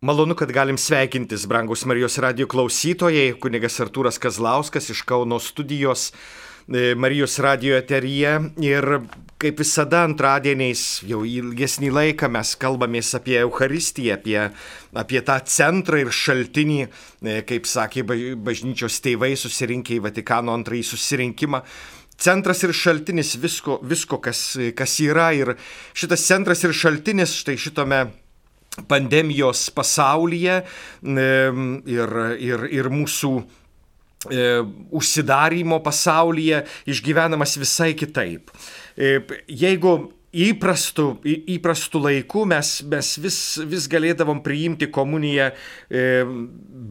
Malonu, kad galim sveikintis, brangus Marijos radio klausytojai, kunigas Artūras Kazlauskas iš Kauno studijos e, Marijos radio eteryje ir kaip visada antradieniais jau ilgesnį laiką mes kalbamės apie Euharistiją, apie, apie tą centrą ir šaltinį, e, kaip sakė bažnyčios tėvai susirinkę į Vatikano antrąjį susirinkimą centras ir šaltinis visko, visko kas, kas yra. Ir šitas centras ir šaltinis štai šitome pandemijos pasaulyje ir, ir, ir mūsų užsidarymo pasaulyje išgyvenamas visai kitaip. E, jeigu įprastų, įprastų laikų mes, mes vis, vis galėdavom priimti komuniją e,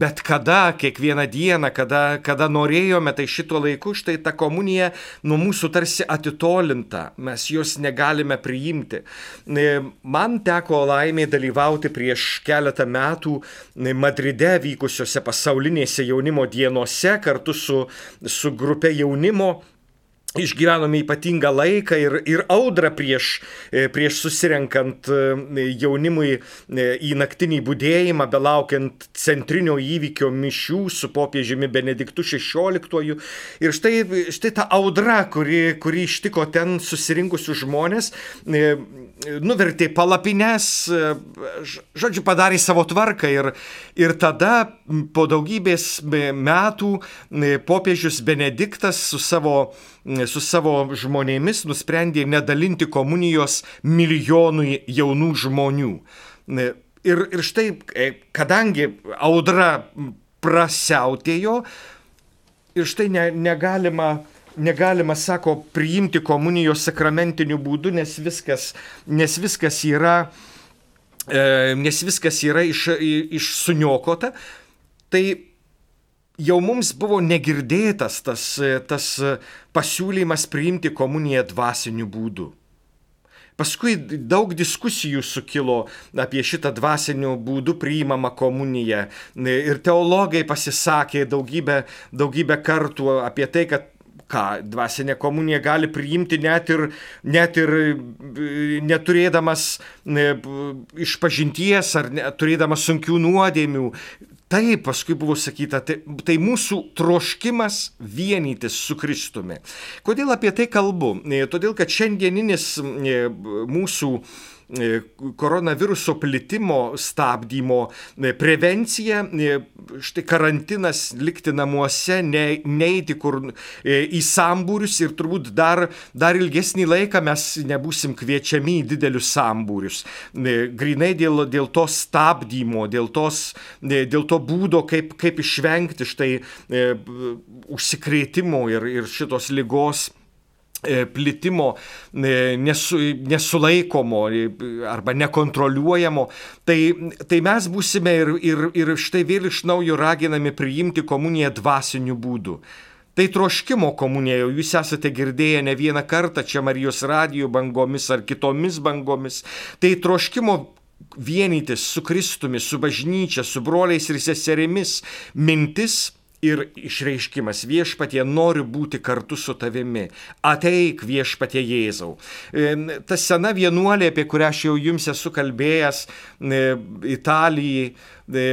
bet kada, kiekvieną dieną, kada, kada norėjome, tai šituo laiku štai ta komunija nuo mūsų tarsi atitolinta, mes jos negalime priimti. E, man teko laimė dalyvauti prieš keletą metų Madride vykusiuose pasaulinėse jaunimo dienose kartu su, su grupė jaunimo Išgyvenome ypatingą laiką ir, ir audrą prieš, e, prieš susirenkant e, jaunimui e, į naktinį būdėjimą, belaukiant centrinio įvykio mišių su popiežiumi Benediktu XVI. Ir štai, štai ta audra, kuri, kuri ištiko ten susirinkusius žmonės, nuvertė palapines, žodžiu, padarė savo tvarką. Ir, ir tada po daugybės metų popiežius Benediktas su savo su savo žmonėmis nusprendė nedalinti komunijos milijonui jaunų žmonių. Ir, ir štai, e, kadangi audra prasiautėjo, ir štai ne, negalima, negalima, sako, priimti komunijos sakramentiniu būdu, nes viskas, nes viskas yra, e, nes viskas yra iš, išsuniokota, tai jau mums buvo negirdėtas tas, tas pasiūlymas priimti komuniją dvasiniu būdu. Paskui daug diskusijų sukilo apie šitą dvasinių būdų priimamą komuniją. Ir teologai pasisakė daugybę, daugybę kartų apie tai, kad ką dvasinė komunija gali priimti net ir, net ir neturėdamas išpažinties ar turėdamas sunkių nuodėmių. Taip, paskui buvo sakyta, tai, tai mūsų troškimas vienytis su Kristumi. Kodėl apie tai kalbu? Todėl, kad šiandieninis mūsų E, koronaviruso plitimo stabdymo e, prevencija, e, štai karantinas, likti namuose, ne, neiti kur į sambūrius ir turbūt dar, dar ilgesnį laiką mes nebūsim kviečiami į didelius sambūrius. Grinai dėl, dėl to stabdymo, dėl, tos, dėl to būdo, kaip, kaip išvengti štai užsikrėtimo ir, ir šitos lygos E, plitimo e, nesu, nesulaikomo e, arba nekontroliuojamo, tai, tai mes būsime ir, ir, ir štai vėl iš naujo raginami priimti komuniją dvasiniu būdu. Tai troškimo komunija, jūs esate girdėję ne vieną kartą čia Marijos radijų bangomis ar kitomis bangomis, tai troškimo vienytis su Kristumi, su bažnyčia, su broliais ir seserimis mintis, ir išreiškimas viešpatie noriu būti kartu su tavimi. Ateik viešpatie Jėzau. E, ta sena vienuolė, apie kurią aš jau jums esu kalbėjęs, e, Italijai, e,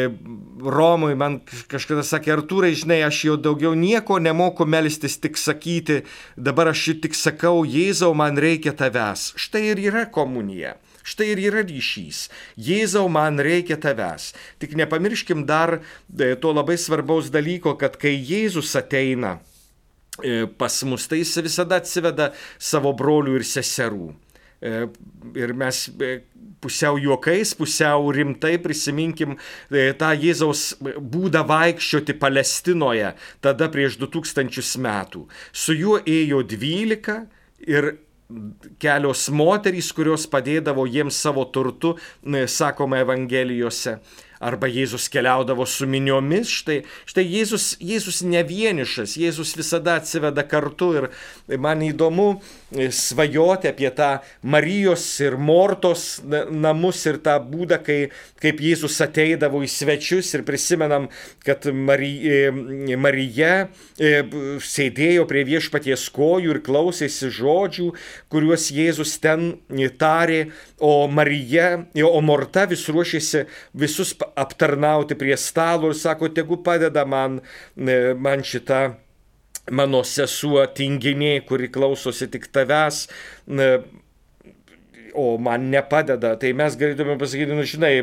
Romui, man kažkada sakė, Artūrai, žinai, aš jau daugiau nieko nemoku melstis, tik sakyti, dabar aš tik sakau, Jėzau, man reikia tavęs. Štai ir yra komunija. Štai ir yra ryšys. Jėzau, man reikia tavęs. Tik nepamirškim dar e, to labai svarbaus dalyko, kad kai Jėzus ateina e, pas mus, tai jis visada atsiveda savo brolių ir seserų. E, ir mes pusiau juokais, pusiau rimtai prisiminkim tą Jėzaus būdą vaikščioti Palestinoje tada prieš 2000 metų. Su juo ėjo 12 ir kelios moterys, kurios padėdavo jiems savo turtu, sakoma Evangelijose arba Jėzus keliaudavo su miniomis, štai, štai Jėzus, Jėzus ne vienišas, Jėzus visada atsiveda kartu ir man įdomu e, svajoti apie tą Marijos ir Mortos namus ir tą būdą, kai, kaip Jėzus ateidavo į svečius ir prisimenam, kad Marija, e, Marija e, sėdėjo prie viešpaties kojų ir klausėsi žodžių, kuriuos Jėzus ten tarė, o Marija, o Morta vis ruošėsi visus aptarnauti prie stalo ir sako, tegu padeda man, man šitą mano sesuo tinginė, kuri klausosi tik tavęs, o man nepadeda, tai mes galėtume pasakyti, nu žinai,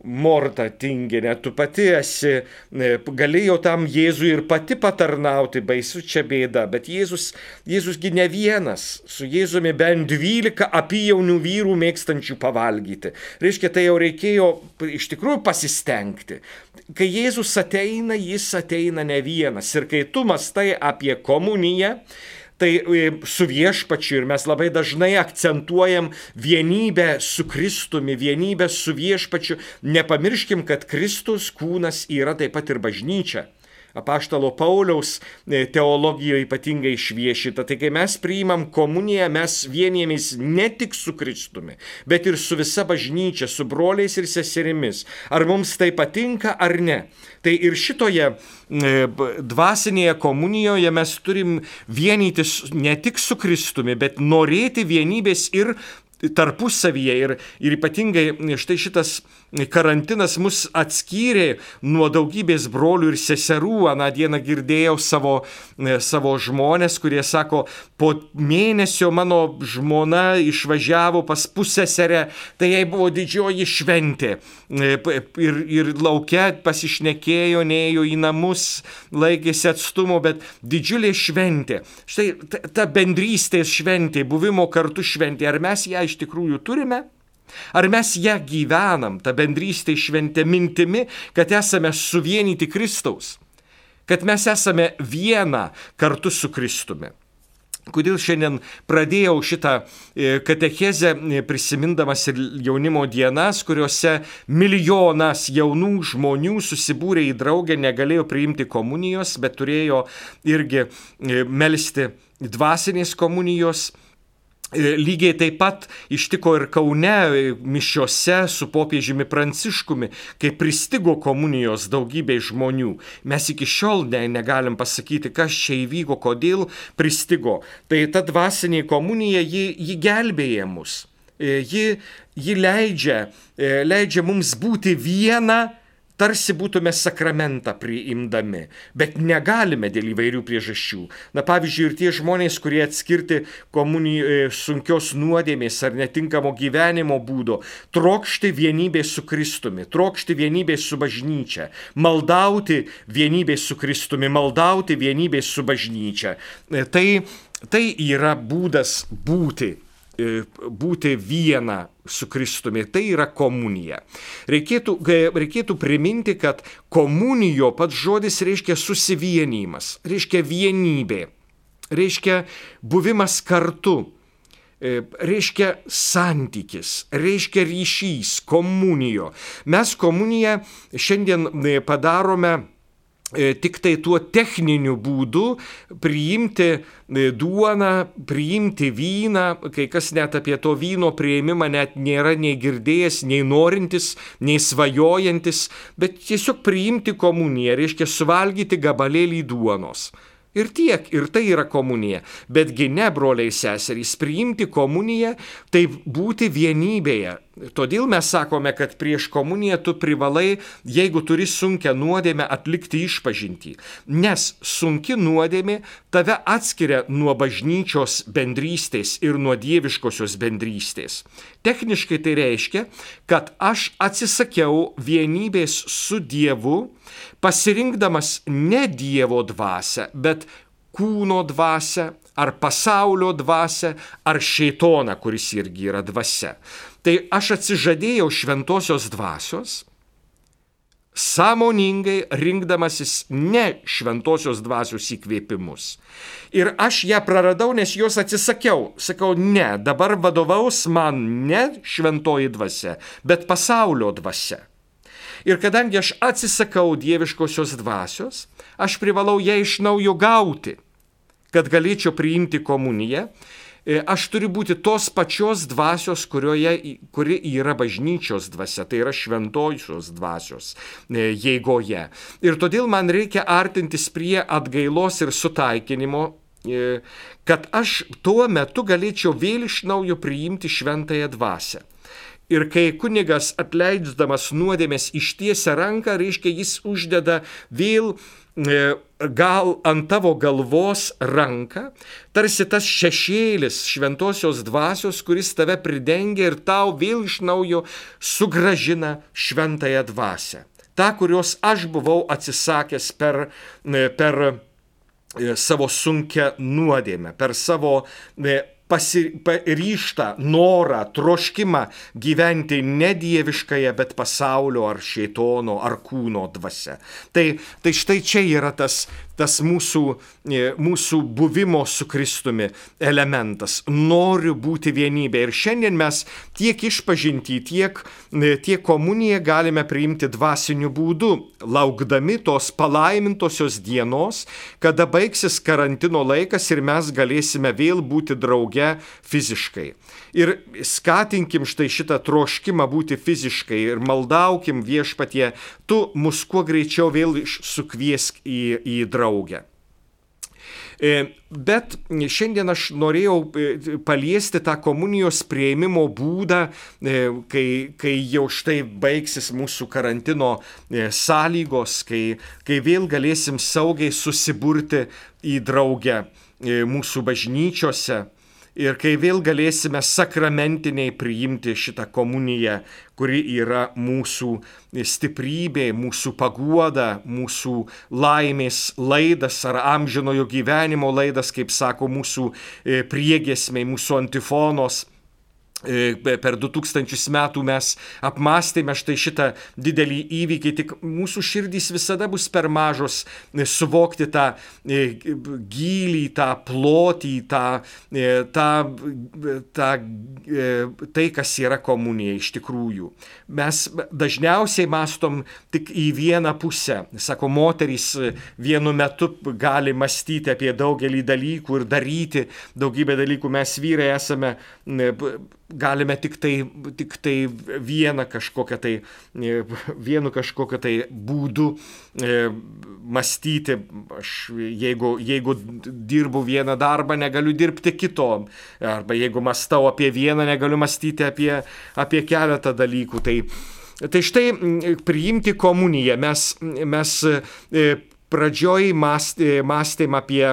Morta tinginė, tu pati esi, e, galėjau tam Jėzui ir pati patarnauti, baisu čia bėda, bet Jėzus, Jėzusgi ne vienas, su Jėzumi bent dvylika apyjaunių vyrų mėgstančių pavalgyti. Reiškia, tai jau reikėjo iš tikrųjų pasistengti. Kai Jėzus ateina, jis ateina ne vienas. Ir kai tu mastai apie komuniją, tai e, su viešpačiu ir mes labai dažnai akcentuojam vienybę su Kristumi, vienybę su viešpačiu. Nepamirškim, kad Kristus kūnas yra taip pat ir bažnyčia apaštalo Pauliaus e, teologijoje ypatingai išviešita. Tai kai mes priimam komuniją, mes vienėmis ne tik su Kristumi, bet ir su visa bažnyčia, su broliais ir seserimis. Ar mums tai patinka ar ne. Tai ir šitoje e, dvasinėje komunijoje mes turim vienytis ne tik su Kristumi, bet norėti vienybės ir tarpusavyje ir, ir ypatingai štai šitas karantinas mus atskyrė nuo daugybės brolių ir seserų. Aną dieną girdėjau savo, savo žmonės, kurie sako, po mėnesio mano žmona išvažiavo pas pusseserę, tai jai buvo didžioji šventė. Ir, ir laukia pasišnekėjo, neėjo į namus, laikėsi atstumo, bet didžiulė šventė. Štai ta, ta bendrystės šventė, buvimo kartu šventė, ar mes ją iš tikrųjų turime? Ar mes ją gyvenam, tą bendrystę šventę mintimi, kad esame suvienyti Kristaus, kad mes esame viena kartu su Kristumi. Kodėl šiandien pradėjau šitą e, katechezę e, prisimindamas ir jaunimo dienas, kuriuose milijonas jaunų žmonių susibūrė į draugę, negalėjo priimti komunijos, bet turėjo irgi e, melstį dvasinės komunijos lygiai taip pat ištiko ir Kaune e, mišiose su popiežiumi Pranciškumi, kai pristigo komunijos daugybei žmonių. Mes iki šiol ne, negalim pasakyti, kas čia įvyko, kodėl pristigo. Tai ta dvasinė komunija, ji, ji gelbėja mus. E, ji, ji leidžia, leidžia mums būti viena tarsi būtume sakramentą priimdami, bet negalime dėl įvairių priežasčių. Na pavyzdžiui, ir tie žmonės, kurie atskirti komunijai e, sunkios nuodėmės ar netinkamo gyvenimo būdo, trokšti vienybės su Kristumi, trokšti vienybės su bažnyčia, maldauti vienybės su Kristumi, maldauti vienybės su bažnyčia. E, tai, tai yra būdas būti būti viena su Kristumi. Tai yra komunija. Reikėtų, reikėtų priminti, kad komunijo pats žodis reiškia susivienimas, reiškia vienybė, reiškia buvimas kartu e, reiškia santykis, reiškia ryšys, komunijo. Mes komuniją šiandien e, padarome E, tik tai tuo techniniu būdu priimti e, duoną, priimti vyną, kai kas net apie to vyno prieimimą net nėra nei girdėjęs, nei norintis, nei svajojantis, bet tiesiog priimti komuniją, reiškia suvalgyti gabalėlį duonos. Ir tiek, ir tai yra komunija. Betgi ne, broliai seserys, priimti komuniją, tai būti vienybėje. Todėl mes sakome, kad prieš komuniją tu privalai, jeigu turi sunkę nuodėmę, atlikti išpažinti. Nes sunki nuodėmė tave atskiria nuo bažnyčios bendrystės ir nuo dieviškosios bendrystės. Techniškai tai reiškia, kad aš atsisakiau vienybės su Dievu, pasirinkdamas ne Dievo dvasę, bet kūno dvasę, ar pasaulio dvasę, ar šeitoną, kuris irgi yra dvasia. Tai aš atsižadėjau šventosios dvasios, sąmoningai rinkdamasis ne šventosios dvasios įkvėpimus. Ir aš ją praradau, nes jos atsisakiau. Sakau, ne, dabar vadovaus man ne šventoji dvasia, bet pasaulio dvasia. Ir kadangi aš atsisakau dieviškosios dvasios, aš privalau ją iš naujo gauti, kad galėčiau priimti komuniją. E, aš turiu būti tos pačios dvasios, kurioje, kuri yra bažnyčios dvasia, tai yra šventojosios dvasios e, jėgoje. Ir todėl man reikia artintis prie atgailos ir sutaikinimo e, kad aš tuo metu galėčiau vėl iš naujo priimti šventąją dvasę Ir kai kunigas atleiddamas nuodėmės ištiesia ranką, reiškia, jis uždeda vėl e, gal ant tavo galvos ranką, tarsi tas šešėlis šventosios dvasios, kuris tave pridengia ir tau vėl iš naujo sugražina šventąją dvasę. Ta, kurios aš buvau atsisakęs per, e, per e, savo sunkę nuodėmę, per savo pasiryštą norą, troškimą gyventi ne dieviškąją, bet pasaulio ar šėtono ar kūno dvasia. Tai, tai štai čia yra tas tas mūsų, e, mūsų buvimo su Kristumi elementas. Noriu būti vienybė. Ir šiandien mes tiek išpažinti, tiek, e, tiek komuniją galime priimti dvasiniu būdu, laukdami tos palaimintosios dienos, kada baigsis karantino laikas ir mes galėsime vėl būti drauge fiziškai. Ir skatinkim štai šitą troškimą būti fiziškai ir maldaukim viešpatie, tu mus kuo greičiau vėl sukviesk į, į draugę. E, bet šiandien aš norėjau e, paliesti tą komunijos prieimimo būdą, e, kai, kai jau štai baigsis mūsų karantino sąlygos, kai, kai vėl galėsim saugiai susiburti į draugę mūsų bažnyčiose ir kai vėl galėsime sakramentiniai priimti šitą komuniją, kuri yra mūsų stiprybė, mūsų paguoda, mūsų laimės laidas ar amžinojo gyvenimo laidas, kaip sako mūsų e, priegesmiai, mūsų antifonos. E, per 2000 metų mes apmastėme štai šitą didelį įvykį, tik mūsų širdys visada bus per mažos e, suvokti tą e, gilį, tą plotį, tą, tą, tą, tai, kas yra komunija iš tikrųjų. Mes dažniausiai mastom tik į vieną pusę. Sako, moterys vienu metu gali mąstyti apie daugelį dalykų ir daryti daugybę dalykų. Mes vyrai esame galime tik tai, tik tai vieną kažkokią tai, e, vienu kažkokiu tai būdu e, mąstyti. Aš jeigu, jeigu dirbu vieną darbą, negaliu dirbti kito. Arba jeigu mąstau apie vieną, negaliu mąstyti apie, apie keletą dalykų. Tai, tai štai priimti komuniją. Mes, mes e, pradžioj mąstėm apie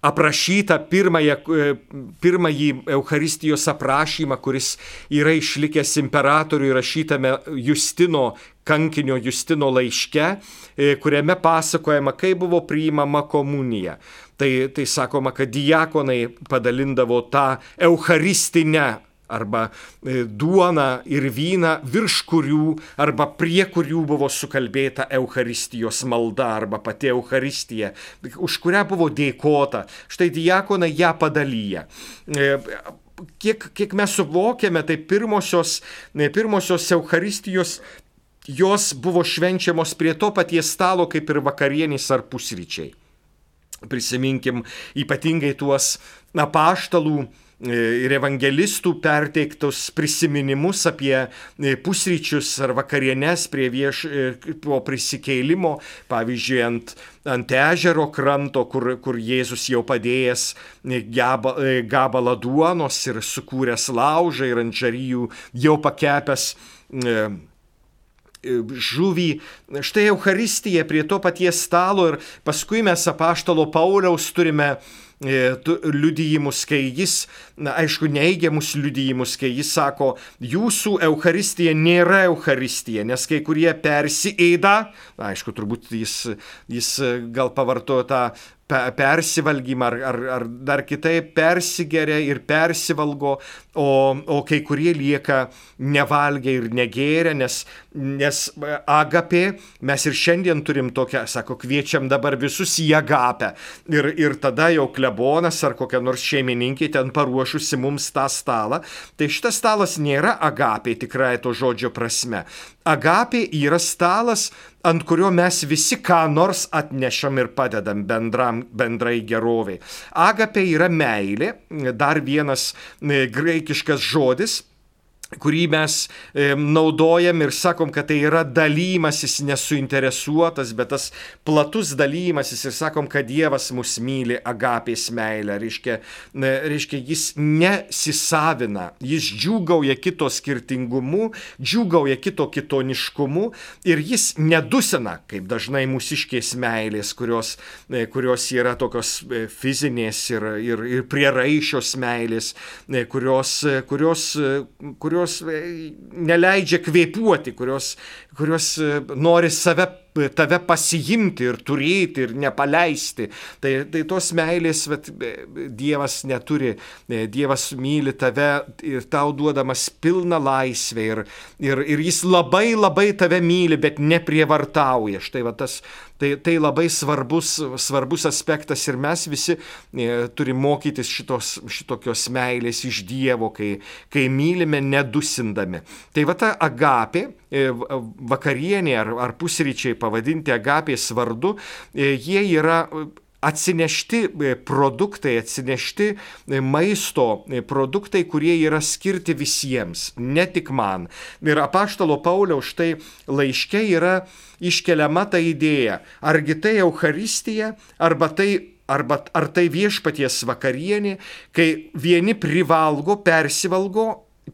aprašytą pirmąją, e, pirmąjį Euharistijos aprašymą, kuris yra išlikęs imperatoriui rašytame Justino kankinio Justino laiške, e, kuriame pasakojama, kaip buvo priimama komunija. Tai, tai sakoma, kad diakonai padalindavo tą Eucharistinę arba e, duoną ir vyną, virš kurių arba prie kurių buvo sukalbėta Euharistijos malda arba pati Euharistija, už kurią buvo dėkota. Štai diakonai ją padalyja e, kiek, kiek mes suvokiame, tai pirmosios, pirmosios Euharistijos jos buvo švenčiamos prie to paties stalo kaip ir vakarienės ar pusryčiai. Prisiminkim ypatingai tuos apaštalų ir evangelistų perteiktus prisiminimus apie e, pusryčius ar vakarienes prie vieš, e, po prisikeilimo, pavyzdžiui, ant, ant ežero kranto, kur, kur Jėzus jau padėjęs gaba, gabalą duonos ir sukūręs laužą ir ant žaryjų jau pakepęs žuvį. Štai Euharistija prie to paties stalo ir paskui mes apaštalo Pauliaus turime E, liudijimus, kai jis, na, aišku, neigiamus liudijimus, kai jis sako, jūsų Euharistija nėra Euharistija, nes kai kurie persiėda, na, aišku, turbūt jis, jis gal pavartojo tą persivalgymą ar, ar, ar dar kitaip persigeria ir persivalgo, o, o kai kurie lieka nevalgę ir negėrę, nes, nes agapė, mes ir šiandien turim tokią, sako, kviečiam dabar visus į agapę. Ir, ir tada jau klebonas ar kokia nors šeimininkė ten paruošusi mums tą stalą. Tai šitas stalas nėra agapė tikrai to žodžio prasme. Agapė yra stalas, ant kurio mes visi ką nors atnešam ir padedam bendram, bendrai geroviai. Agapė yra meilė, dar vienas e, graikiškas žodis kurį mes naudojam ir sakom, kad tai yra dalymasis nesuinteresuotas, bet tas platus dalymasis ir sakom, kad Dievas mus myli agapės meilę. Reiškia, reiškia, jis nesisavina, jis džiūgauja kito skirtingumu, džiūgauja kito kitoniškumu ir jis nedusina, kaip dažnai mūsiškės meilės, kurios, e, kurios yra tokios e, fizinės ir, ir, ir prieraišios meilės, e, kurios, kurios, kurios kurios e, neleidžia kvėpuoti, kurios, kurios e, nori save tave pasiimti ir turėti ir nepaleisti. Tai, tai tos meilės vat, Dievas neturi, Dievas myli tave ir tau duodamas pilną laisvę ir, ir, ir jis labai labai tave myli, bet neprievartauja. Štai va tas, tai, tai labai svarbus, svarbus aspektas ir mes visi e, turim mokytis šitos, šitokios meilės iš Dievo, kai, kai mylime nedusindami. Tai va ta agapė, e, vakarienė ar, ar pusryčiai pavadinti agapės vardu, e, jie yra atsinešti e, produktai, atsinešti e, maisto produktai, kurie yra skirti visiems, ne tik man. Ir apaštalo Pauliaus štai laiške yra iškeliama ta idėja, argi tai Euharistija, arba tai arba ar tai viešpaties vakarienė, kai vieni privalgo, persivalgo,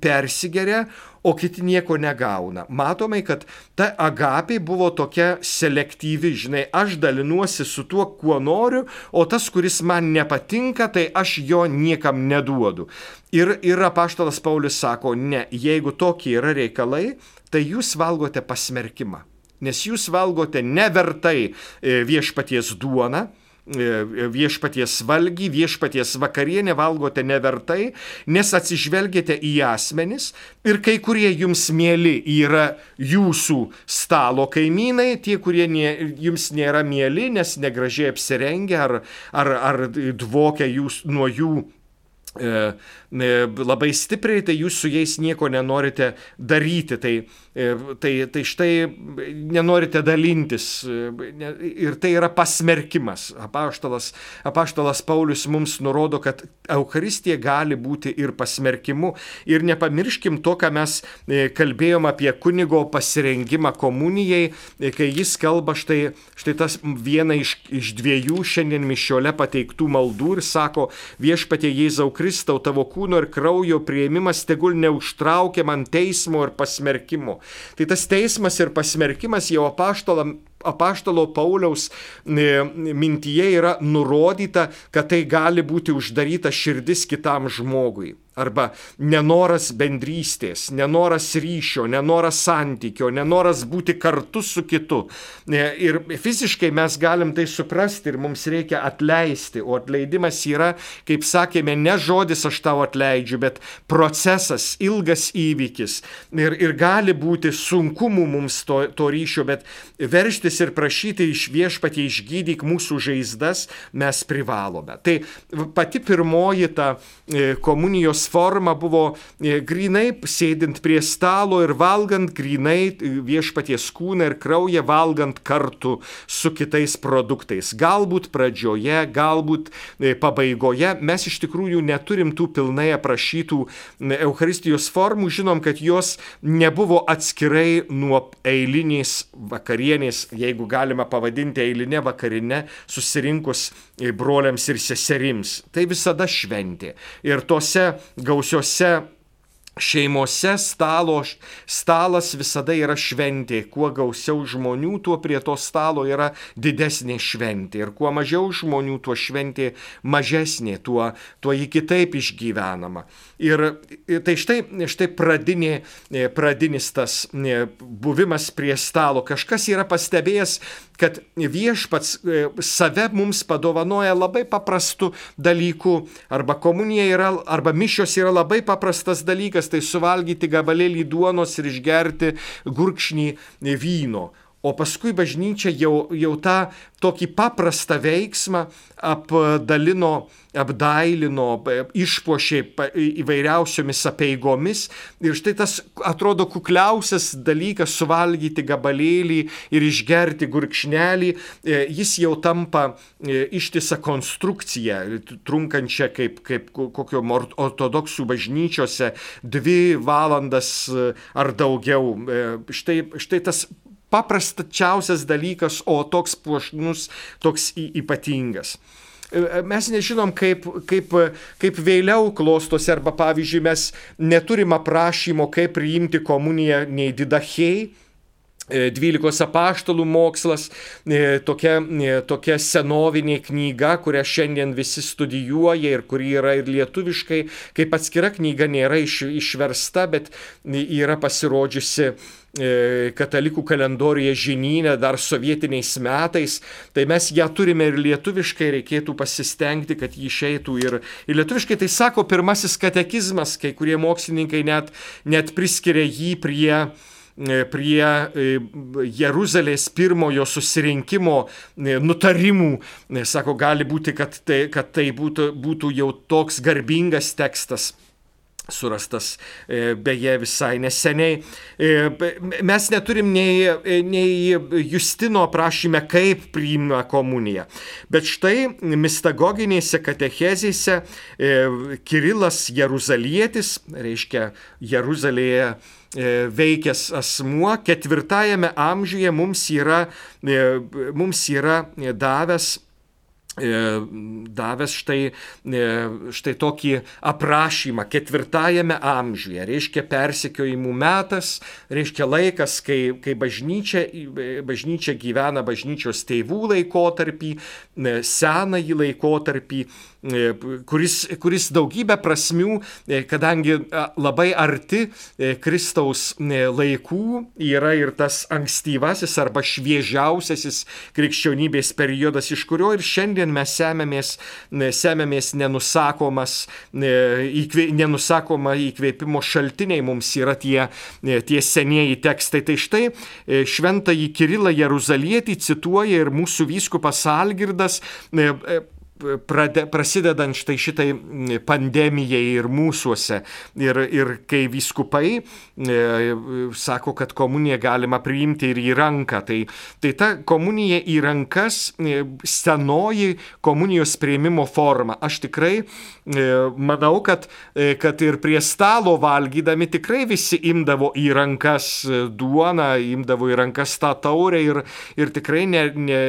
persigeria, o kiti nieko negauna. Matomai, kad ta agapė buvo tokia selektyvi, žinai, aš dalinuosi su tuo, kuo noriu, o tas, kuris man nepatinka, tai aš jo niekam neduodu. Ir, ir apaštalas Paulius sako, ne, jeigu tokie yra reikalai, tai jūs valgote pasmerkimą. Nes jūs valgote nevertai e, viešpaties duoną, viešpaties valgy, viešpaties vakarienę valgote nevertai, nes atsižvelgiate į asmenis ir kai kurie jums mėly yra jūsų stalo kaimynai, tie, kurie nė, jums nėra mėly, nes negražiai apsirengę ar, ar, ar dvokia jūs nuo jų e, e, labai stipriai, tai jūs su jais nieko nenorite daryti. Tai E, tai, tai štai nenorite dalintis e, ir tai yra pasmerkimas. Apaštalas, apaštalas Paulius mums nurodo, kad Euharistija gali būti ir pasmerkimu. Ir nepamirškim to, ką mes e, kalbėjom apie kunigo pasirengimą komunijai, kai jis kalba štai, štai tas viena iš, iš dviejų šiandien mišiole pateiktų maldų ir sako, viešpatie Jėzau Kristau, tavo kūno ir kraujo prieimimas tegul neužtraukia man teismo ir pasmerkimo. Tai tas teismas ir pasmerkimas jau apaštalam apaštalo Pauliaus e, mintyje yra nurodyta, kad tai gali būti uždaryta širdis kitam žmogui. Arba nenoras bendrystės, nenoras ryšio, nenoras santykio, nenoras būti kartu su kitu. E, ir fiziškai mes galim tai suprasti ir mums reikia atleisti. O atleidimas yra, kaip sakėme, ne žodis aš tau atleidžiu, bet procesas, ilgas įvykis. Ir, ir gali būti sunkumų mums to, to ryšio, bet veršti melstis ir prašyti iš viešpatie išgydyk mūsų žaizdas mes privalome. Tai pati pirmoji ta e, komunijos forma buvo e, grinai sėdint prie stalo ir valgant grinai e, viešpaties kūną ir kraują valgant kartu su kitais produktais. Galbūt pradžioje, galbūt pabaigoje mes iš tikrųjų neturim tų pilnai aprašytų Euharistijos formų, žinom, kad jos nebuvo atskirai nuo eilinės vakarienės jeigu galima pavadinti eilinė vakarinė, susirinkus broliams ir seserims. Tai visada šventė. Ir tose gausiose Šeimose stalo, stalas visada yra šventė. Kuo gausiau žmonių, tuo prie to stalo yra didesnė šventė. Ir kuo mažiau žmonių, tuo šventė mažesnė, tuo, tuo jį kitaip išgyvenama. Ir tai štai, štai pradinė, e, pradinis tas e, buvimas prie stalo. Kažkas yra pastebėjęs, kad viešpats e, save mums padovanoja labai paprastų dalykų. Arba komunija yra, arba mišios yra labai paprastas dalykas, tai suvalgyti gabalėlį duonos ir išgerti gurkšnį vyno. O paskui bažnyčia jau, jau tą tokį paprastą veiksmą apdalino, apdailino, išpošė įvairiausiomis apeigomis. Ir štai tas atrodo kukliausias dalykas - suvalgyti gabalėlį ir išgerti gurkšnelį, e, jis jau tampa e, ištisą konstrukciją, trunkančią kaip, kaip kokio ortodoksų bažnyčiose dvi valandas e, ar daugiau. Štai, štai tas paprasčiausias dalykas, o toks puošnus, toks ypatingas. E, e, mes nežinom, kaip, kaip, kaip vėliau klostosi, arba pavyzdžiui, mes neturim aprašymo, kaip priimti komuniją nei didachėjai, 12 apaštalų mokslas, e, tokia, tokia senovinė knyga, kurią šiandien visi studijuoja ir kuri yra ir lietuviškai, kaip atskira knyga nėra iš, išversta, bet yra pasirodžiusi E, katalikų kalendoriuje žinynę dar sovietiniais metais, tai mes ją turime ir lietuviškai, reikėtų pasistengti, kad jį išeitų ir, ir lietuviškai. Tai sako pirmasis katekizmas, kai kurie mokslininkai net, net priskiria jį prie e, prie e, Jeruzalės pirmojo susirinkimo nutarimų. Sako, gali būti, kad tai, kad tai būtų, būtų jau toks garbingas tekstas surastas e, beje visai neseniai. E, mes neturim nei, e, nei Justino aprašyme, kaip priima komuniją. Bet štai mistagoginėse katechezėse Kirilas Jeruzalietis, reiškia Jeruzalėje veikęs asmuo ketvirtajame amžiuje mums yra, mums yra davęs davęs štai, e, štai tokį aprašymą ketvirtajame amžiuje, reiškia persekiojimų metas, reiškia laikas, kai, kai bažnyčia, bažnyčia gyvena bažnyčios tėvų laikotarpį, e, senąjį laikotarpį, E, kuris, kuris daugybę prasmių, e, kadangi labai arti e, Kristaus laikų yra ir tas ankstyvasis arba šviežiausiasis krikščionybės periodas, iš kurio ir šiandien mes semėmės, semėmės nenusakomas, įkvė, nenusakoma įkvėpimo šaltiniai mums yra tie, tie senieji tekstai. Tai štai šventąjį Kirilą Jeruzalietį cituoja ir mūsų vyskupas Algirdas prade, prasidedant štai šitai pandemijai ir mūsųse. Ir, ir kai viskupai e, sako, kad komuniją galima priimti ir į ranką, tai, tai ta komunija į rankas e, senoji komunijos prieimimo forma. Aš tikrai e, manau, kad, e, kad ir prie stalo valgydami tikrai visi imdavo į rankas duoną, imdavo į rankas tą taurę ir, ir tikrai ne, ne,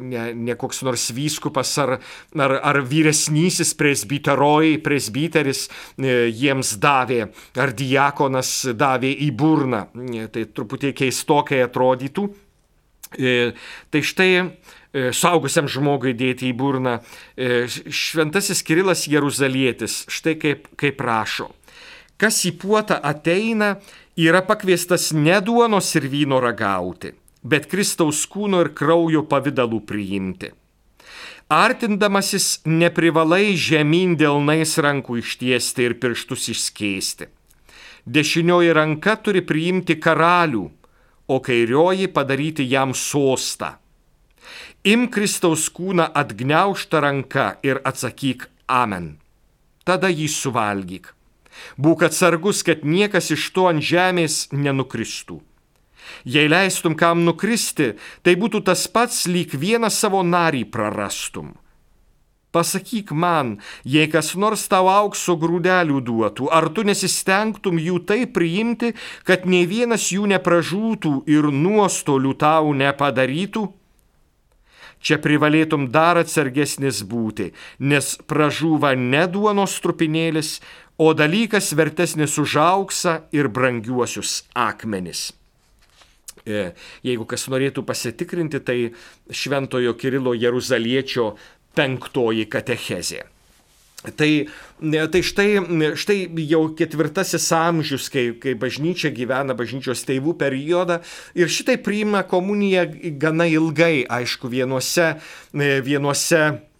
ne, ne koks nors vyskupas ar, ar, ar vyresnysis presbiteroj, presbiteris e, jiems davė, ar diakonas davė į burną. E, tai truputį keistokai atrodytų. E, tai štai saugusiam žmogui dėti į burną. Šventasis Kirilas Jeruzalietis štai kaip, kaip rašo. Kas į puotą ateina, yra pakviestas ne duonos ir vyno ragauti, bet Kristaus kūno ir kraujo pavydalų priimti. Artindamasis neprivalai žemyn delnais rankų ištiesti ir pirštus išskėsti. Dešinioji ranka turi priimti karalių, o kairioji padaryti jam sostą. Im Kristaus kūną atgneuštą ranką ir atsakyk Amen. Tada jį suvalgyk. Būk atsargus, kad niekas iš to ant žemės nenukristų. Jei leistum kam nukristi, tai būtų tas pats lyg vieną savo narį prarastum. Pasakyk man, jei kas nors tau aukso grūdelių duotų, ar tu nesistengtum jų taip priimti, kad nei vienas jų nepražūtų ir nuostolių tau nepadarytų? Čia privalėtum dar atsargesnis būti, nes pražūva ne duonos trupinėlis, o dalykas vertesnis už auksą ir brangiuosius akmenis. E, jeigu kas norėtų pasitikrinti, tai Šventojo Kirilo Jeruzaliečio penktoji katechezė. Tai, tai štai, štai jau ketvirtasis amžius, kai, kai bažnyčia gyvena bažnyčios tėvų periodą ir šitai priima komuniją gana ilgai, aišku, vienuose, vienuose E,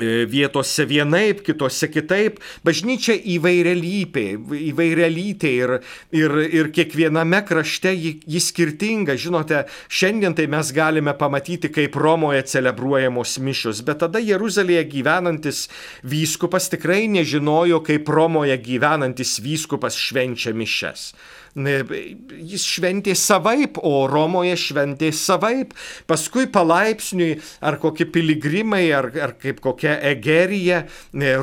vietose vienaip, kitose kitaip. Bažnyčia įvairialypė, įvairialytė ir, ir, ir kiekviename krašte ji, ji skirtinga. Žinote, šiandien tai mes galime pamatyti, kaip Romoje celebruojamos mišios, bet tada Jeruzalėje gyvenantis vyskupas tikrai nežinojo, kaip Romoje gyvenantis vyskupas švenčia mišes jis šventė savaip, o Romoje šventė savaip. Paskui palaipsniui, ar kokie piligrimai, ar, ar kaip kokia Egerija,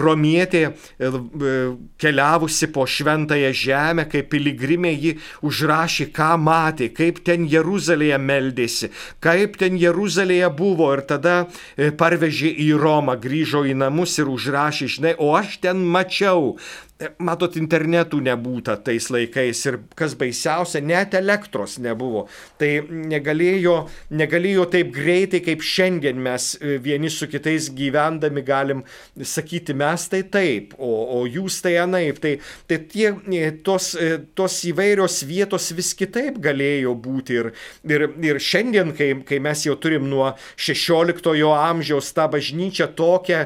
romietė e, keliavusi po šventąją žemę, kaip piligrimė ji užrašė, ką matė, kaip ten Jeruzalėje meldėsi, kaip ten Jeruzalėje buvo ir tada e, parvežė į Romą, grįžo į namus ir užrašė, žinai, o aš ten mačiau, Matot, internetų nebūta tais laikais ir kas baisiausia, net elektros nebuvo. Tai negalėjo, negalėjo taip greitai, kaip šiandien mes e, vieni su kitais gyvendami galim sakyti, mes tai taip, o, o jūs tai anaip. Tai, tai tie, e, tos, e, tos įvairios vietos vis kitaip galėjo būti. Ir, ir, ir šiandien, kai, kai mes jau turim nuo 16 amžiaus tą bažnyčią tokią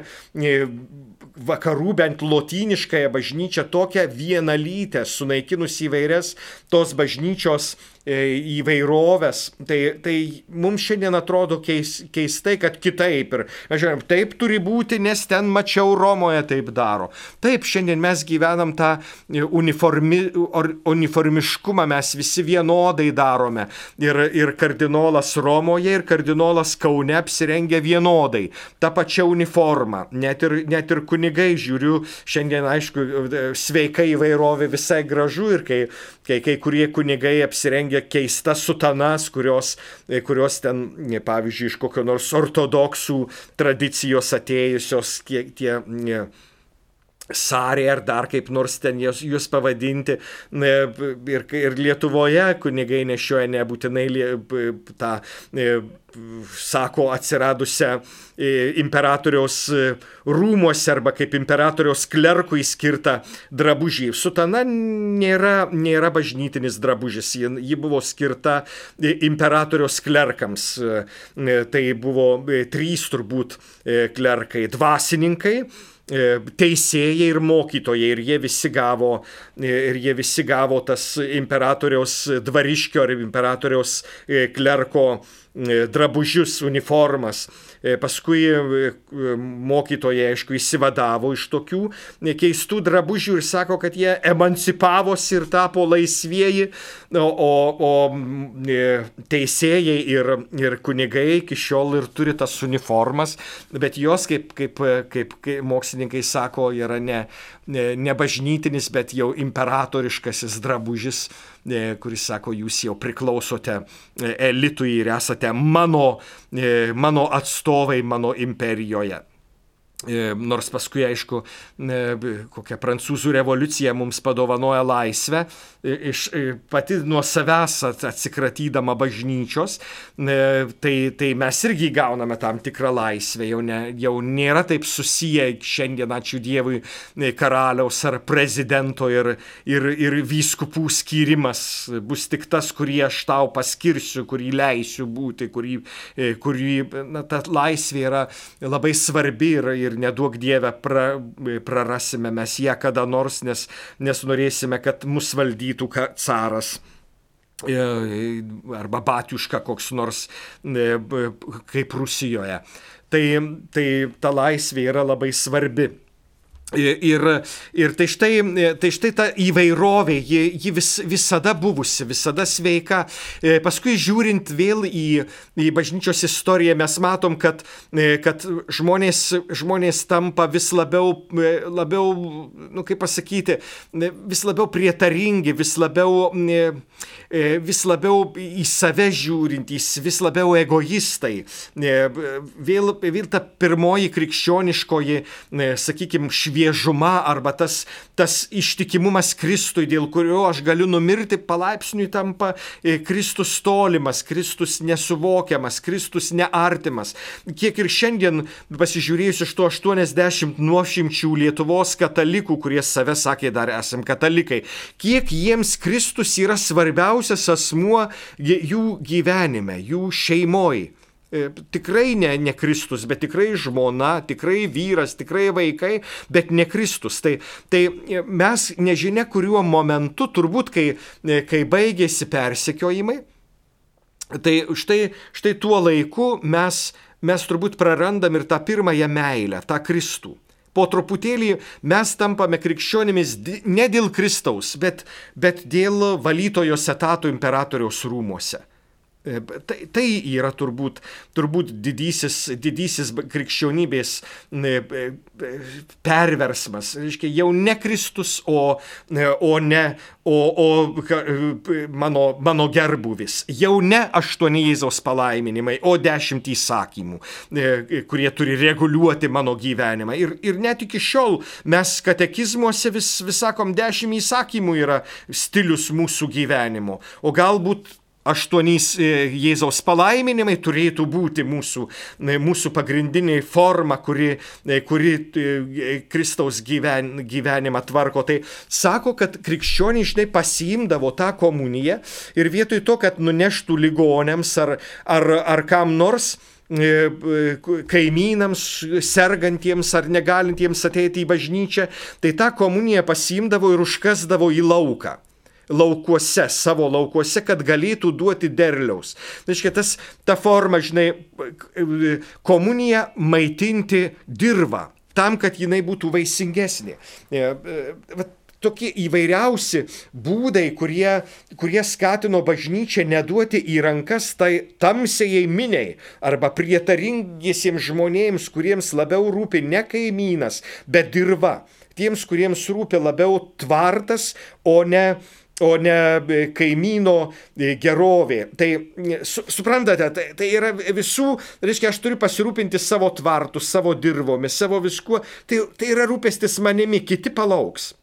vakarų bent lotyniškąją bažnyčią tokią vienalytę, sunaikinus įvairias tos bažnyčios įvairovės. Tai, tai mums šiandien atrodo keis, keistai, kad kitaip. Ir, žiūrėjom, taip turi būti, nes ten mačiau Romoje taip daro. Taip, šiandien mes gyvenam tą uniformi, or, uniformiškumą, mes visi vienodai darome. Ir, ir kardinolas Romoje, ir kardinolas Kaune apsirengia vienodai. Ta pačia uniforma. Net ir, net ir kunigai žiūriu, šiandien aišku, sveika įvairovė visai gražu ir kai, kai, kai kurie kunigai apsirengia rengia keistas sutanas, kurios, e, kurios ten, e, pavyzdžiui, iš kokio nors ortodoksų tradicijos atėjusios tie, tie Sarė ar dar kaip nors ten jūs, jūs pavadinti. Ir, ir Lietuvoje kunigai nešioja nebūtinai tą, e, sako, atsiradusią imperatoriaus rūmuose arba kaip imperatoriaus klerkui skirtą drabužį. Sutana nėra, nėra bažnytinis drabužis, ji, ji buvo skirta imperatoriaus klerkams. Tai buvo trys turbūt klerkai - dvasininkai E, teisėjai ir mokytojai ir jie visi gavo, e, ir jie visi gavo tas imperatoriaus dvariškio ar imperatoriaus e, klerko drabužius, uniformas. E, paskui e, mokytojai, aišku, įsivadavo iš tokių keistų drabužių ir sako, kad jie emancipavosi ir tapo laisvieji, o, o, o e, teisėjai ir, ir kunigai iki šiol ir turi tas uniformas, bet jos, kaip, kaip, kaip, kaip mokslininkai sako, yra ne, ne, ne bažnytinis, bet jau imperatoriškasis drabužis kuris sako, jūs jau priklausote elitui ir esate mano, mano atstovai mano imperijoje. E, nors paskui, aišku, e, kokia prancūzų revoliucija mums padovanoja laisvę, e, iš, pati nuo savęs atsikratydama bažnyčios, tai, tai mes irgi gauname tam tikrą laisvę, jau, ne, jau nėra taip susiję šiandien, ačiū Dievui, karaliaus ar prezidento ir, ir, ir vyskupų skyrimas. Bus tik tas, kurį aš tau paskirsiu, kurį leisiu būti, kurį, kurį na, ta laisvė yra labai svarbi ir, ir ir neduok Dievę pra, prarasime mes ją kada nors, nes, nes norėsime, kad mus valdytų caras e, arba batiuška koks nors e, kaip Rusijoje. Tai, tai ta laisvė yra labai svarbi. Ir, ir tai, štai, tai štai ta įvairovė, ji, ji vis, visada buvusi, visada sveika. E, paskui žiūrint vėl į, į bažnyčios istoriją, mes matom, kad, e, kad žmonės, žmonės tampa vis labiau, e, labiau, nu kaip pasakyti, vis labiau prietaringi, vis labiau, vis labiau į save žiūrintys, vis labiau egoistai. Vėl, vėl ta pirmoji krikščioniškoji, sakykime, šviesa šviežuma arba tas, tas ištikimumas Kristui, dėl kurio aš galiu numirti, palaipsniui tampa e, Kristus tolimas, Kristus nesuvokiamas, Kristus neartimas. Kiek ir šiandien pasižiūrėjus iš to 80 nuošimčių Lietuvos katalikų, kurie save sakė dar esam katalikai, kiek jiems Kristus yra svarbiausias asmuo jų gyvenime, jų šeimoje. E, tikrai ne, ne Kristus, bet tikrai žmona, tikrai vyras, tikrai vaikai, bet ne Kristus. Tai, tai mes nežinia kuriuo momentu, turbūt kai, kai baigėsi persekiojimai, tai štai, štai tuo laiku mes, mes turbūt prarandam ir tą pirmąją meilę, tą Kristų po truputėlį mes tampame krikščionimis ne dėl Kristaus, bet, bet dėl valytojos etato imperatoriaus rūmuose. E, tai, tai yra turbūt, turbūt didysis, didysis krikščionybės e, e, perversmas. Reiškia, jau ne Kristus, o, o ne o, o mano, mano gerbuvis. Jau ne aštuoni Jėzaus palaiminimai, o dešimt įsakymų, kurie turi reguliuoti mano gyvenimą. Ir, ir net iki šiol mes katekizmuose vis, vis sakom, dešimt įsakymų yra stilius mūsų gyvenimo. O galbūt aštuonys e, Jėzaus palaiminimai turėtų būti mūsų, e, mūsų pagrindinė forma, kuri, e, kuri Kristaus gyven, gyvenimą tvarko. Tai sako, kad krikščioniai žinai pasiimdavo tą komuniją ir vietoj to, kad nuneštų ligonėms ar, ar, ar kam nors, kaimynams, sergantiems ar negalintiems ateiti į bažnyčią, tai tą komuniją pasiimdavo ir užkasdavo į lauką laukuose, savo laukuose, kad galėtų duoti derliaus. Tai reiškia, tas, ta forma, žinai, komunija maitinti dirbą, tam, kad jinai būtų vaisingesnė. E, e, tokie įvairiausi būdai, kurie, kurie skatino bažnyčią neduoti į rankas tai tamsiai miniai arba prietaringiesiems žmonėms, kuriems labiau rūpi ne kaimynas, bet dirba. Tiems, kuriems rūpi labiau tvartas, o ne, o ne e, kaimyno e, gerovė. Tai su, suprantate, tai, tai yra visų, reiškia, aš turiu pasirūpinti savo tvartų, savo dirbomis, savo viskuo. Tai, tai yra rūpestis manimi, kiti palauks.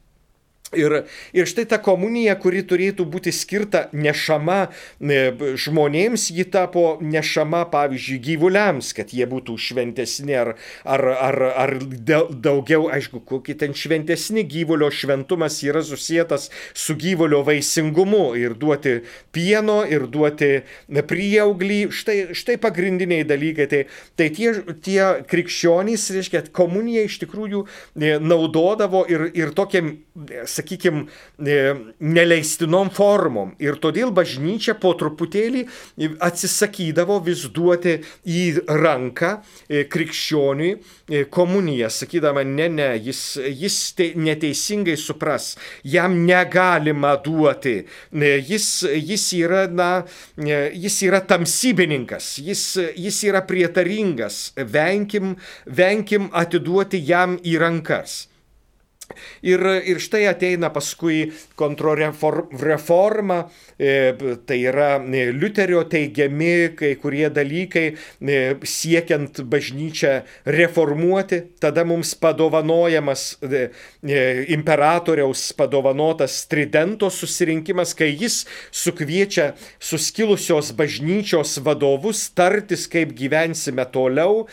Ir, ir štai ta komunija, kuri turėtų būti skirta nešama e, žmonėms, ji tapo nešama, pavyzdžiui, gyvuliams, kad jie būtų šventesni ar, ar, ar, ar daugiau, aišku, kokie ten šventesni gyvulio šventumas yra susijęs su gyvulio vaisingumu ir duoti pieno, ir duoti prieauglį. Štai, štai pagrindiniai dalykai. Tai, tai tie, tie krikščionys, reiškia, komuniją iš tikrųjų e, naudodavo ir, ir tokiam sakykime, neleistinom formom. Ir todėl bažnyčia po truputėlį atsisakydavo vis duoti į ranką e, krikščioniui e, komuniją, sakydama, ne, ne, jis, jis te, neteisingai supras, jam negalima duoti, e, jis, jis, yra, na, jis yra tamsybininkas, jis, jis yra prietaringas, venkim, venkim atiduoti jam į rankas. Ir, ir štai ateina paskui kontroreforma, e, tai yra e, Liuterio teigiami kai kurie dalykai e, siekiant bažnyčią reformuoti, tada mums padovanojamas imperatoriaus padovanotas Tridento susirinkimas, kai jis sukviečia suskilusios bažnyčios vadovus tartis, kaip gyvensime toliau.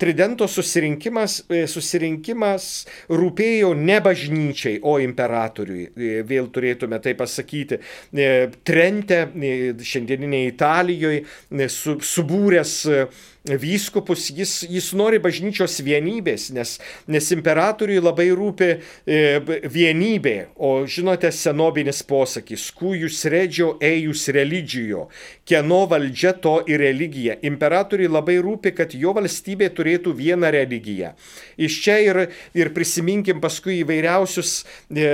Tridento susirinkimas, susirinkimas rūpėjo ne bažnyčiai, o imperatoriui. E, vėl turėtume tai pasakyti. E, Trente, e, šiandieninėje Italijoje, su, subūręs vyskupus, jis, jis nori bažnyčios vienybės, nes, nes imperatoriui labai rūpi e, vienybė. O žinote, senobinis posakis, kujus redžio, ejus religijo, kieno valdžia to ir religija. Imperatoriui labai rūpi, kad jo valstybė turėtų vieną religiją. Iš čia ir, ir prisiminkim paskui įvairiausius e,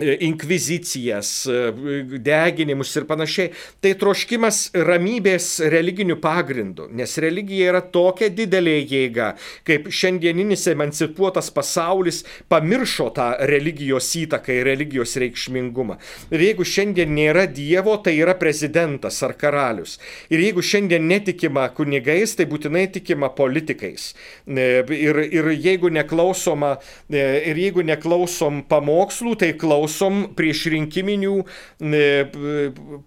inkvizicijas, e, deginimus ir panašiai. Tai troškimas ramybės religinių pagrindų, nes religija yra tokia didelė jėga, kaip šiandieninis emancipuotas pasaulis pamiršo tą religijos įtaką ir religijos reikšmingumą. Ir jeigu šiandien nėra Dievo, tai yra prezidentas ar karalius. Ir jeigu šiandien netikima kunigais, tai būtinai tikima politikais. E, ir, ir jeigu neklausoma, ir jeigu neklausom pamokslų, tai klausom neklausom prieš rinkiminių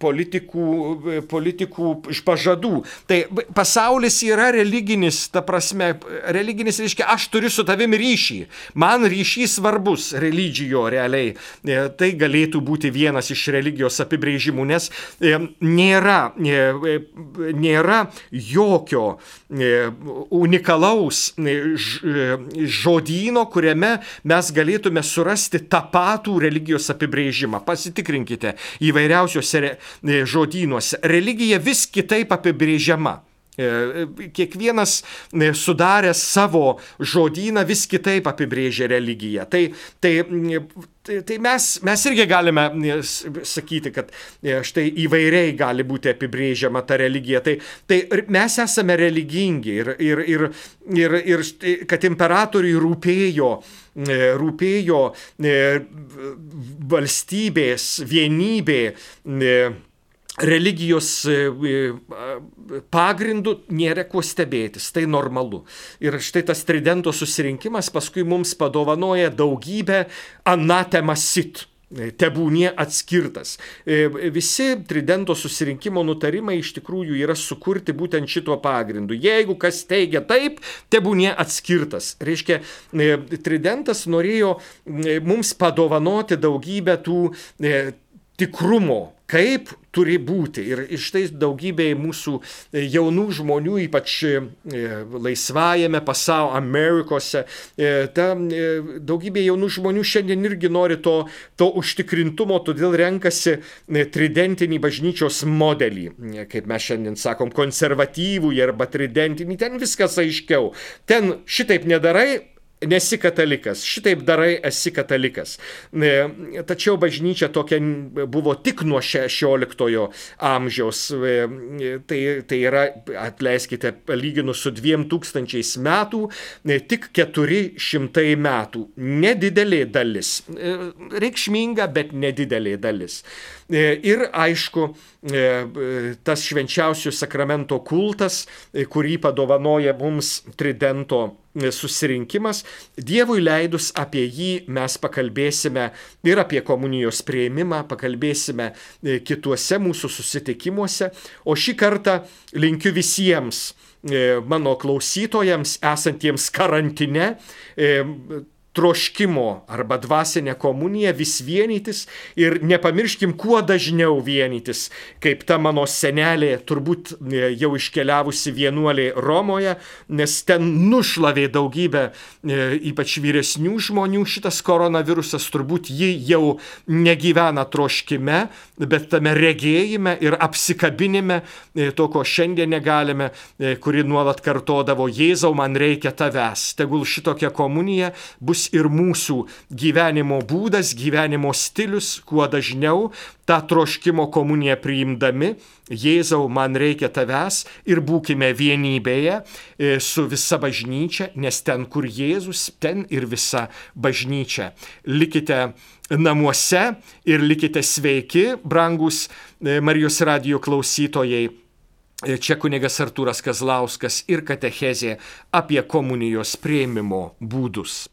politikų, politikų iš pažadų. Tai pasaulis yra religinis, ta prasme, religinis reiškia, aš turiu su tavimi ryšį. Man ryšys svarbus religijo realiai. Tai galėtų būti vienas iš religijos apibrėžimų, nes nėra, nėra jokio unikalaus žodyno, kuriame mes galėtume surasti tą patų religijos apibrėžimą. Pasitikrinkite įvairiausiuose žodynuose. Religija vis kitaip apibrėžiama. E, kiekvienas e, sudaręs savo žodyną vis kitaip apibrėžia religiją. Tai, tai, tai, tai mes, mes irgi galime e, sakyti, kad štai įvairiai gali būti apibrėžiama ta religija. Tai, tai mes esame religingi ir, ir, ir, ir, ir kad imperatoriui rūpėjo rūpėjo valstybės vienybė religijos e, e, pagrindų nėra kuo stebėtis, tai normalu. Ir štai tas tridento susirinkimas paskui mums padovanoja daugybę anatemasit e, tebūnie atskirtas. Visi tridento susirinkimo nutarimai iš tikrųjų yra sukurti būtent šituo pagrindu. Jeigu kas teigia taip, tebūnie atskirtas. Reiškia, tridentas norėjo mums padovanoti daugybę tų tikrumo kaip turi būti. Ir iš tai daugybėje mūsų e, jaunų žmonių, ypač e, laisvajame pasaulio Amerikose, e, ta daugybė jaunų žmonių šiandien irgi nori to, to užtikrintumo, todėl renkasi tridentinį bažnyčios modelį, kaip mes šiandien sakom, konservatyvų arba tridentinį, ten viskas aiškiau. Ten šitaip nedarai, nesi katalikas, šitaip darai, esi katalikas. E, tačiau bažnyčia tokia buvo tik nuo 16 amžiaus. E, tai, tai yra, atleiskite, palyginus su 2000 metų, e, tik 400 metų. Nedidelė dalis. Reikšminga, bet nedidelė dalis. Ir aišku, tas švenčiausių sakramento kultas, kurį padovanoja mums Tridento susirinkimas. Dievui leidus apie jį mes pakalbėsime ir apie komunijos prieimimą, pakalbėsime e, kituose mūsų susitikimuose. O šį kartą linkiu visiems e, mano klausytojams esantiems karantine e, troškimo arba dvasinę komuniją vis vienytis ir nepamirškim kuo dažniau vienytis, kaip ta mano senelė, turbūt e, jau iškeliavusi vienuolė Romoje, nes ten nušlavė daugybę, e, ypač vyresnių žmonių, šitas koronavirusas turbūt ji jau negyvena troškime, bet tame regėjime ir apsikabinime, e, to, ko šiandien negalime, kuri nuolat kartodavo, Jėzau, man reikia tavęs, tegul šitokia komunija bus bus ir mūsų gyvenimo būdas, gyvenimo stilius, kuo dažniau tą troškimo komuniją priimdami, Jėzau, man reikia tavęs ir būkime vienybėje e, su visa bažnyčia, nes ten, kur Jėzus, ten ir visa bažnyčia. Likite namuose ir likite sveiki, brangus e, Marijos radio klausytojai. E, čia kunigas Artūras Kazlauskas ir katechezė apie komunijos prieimimo būdus.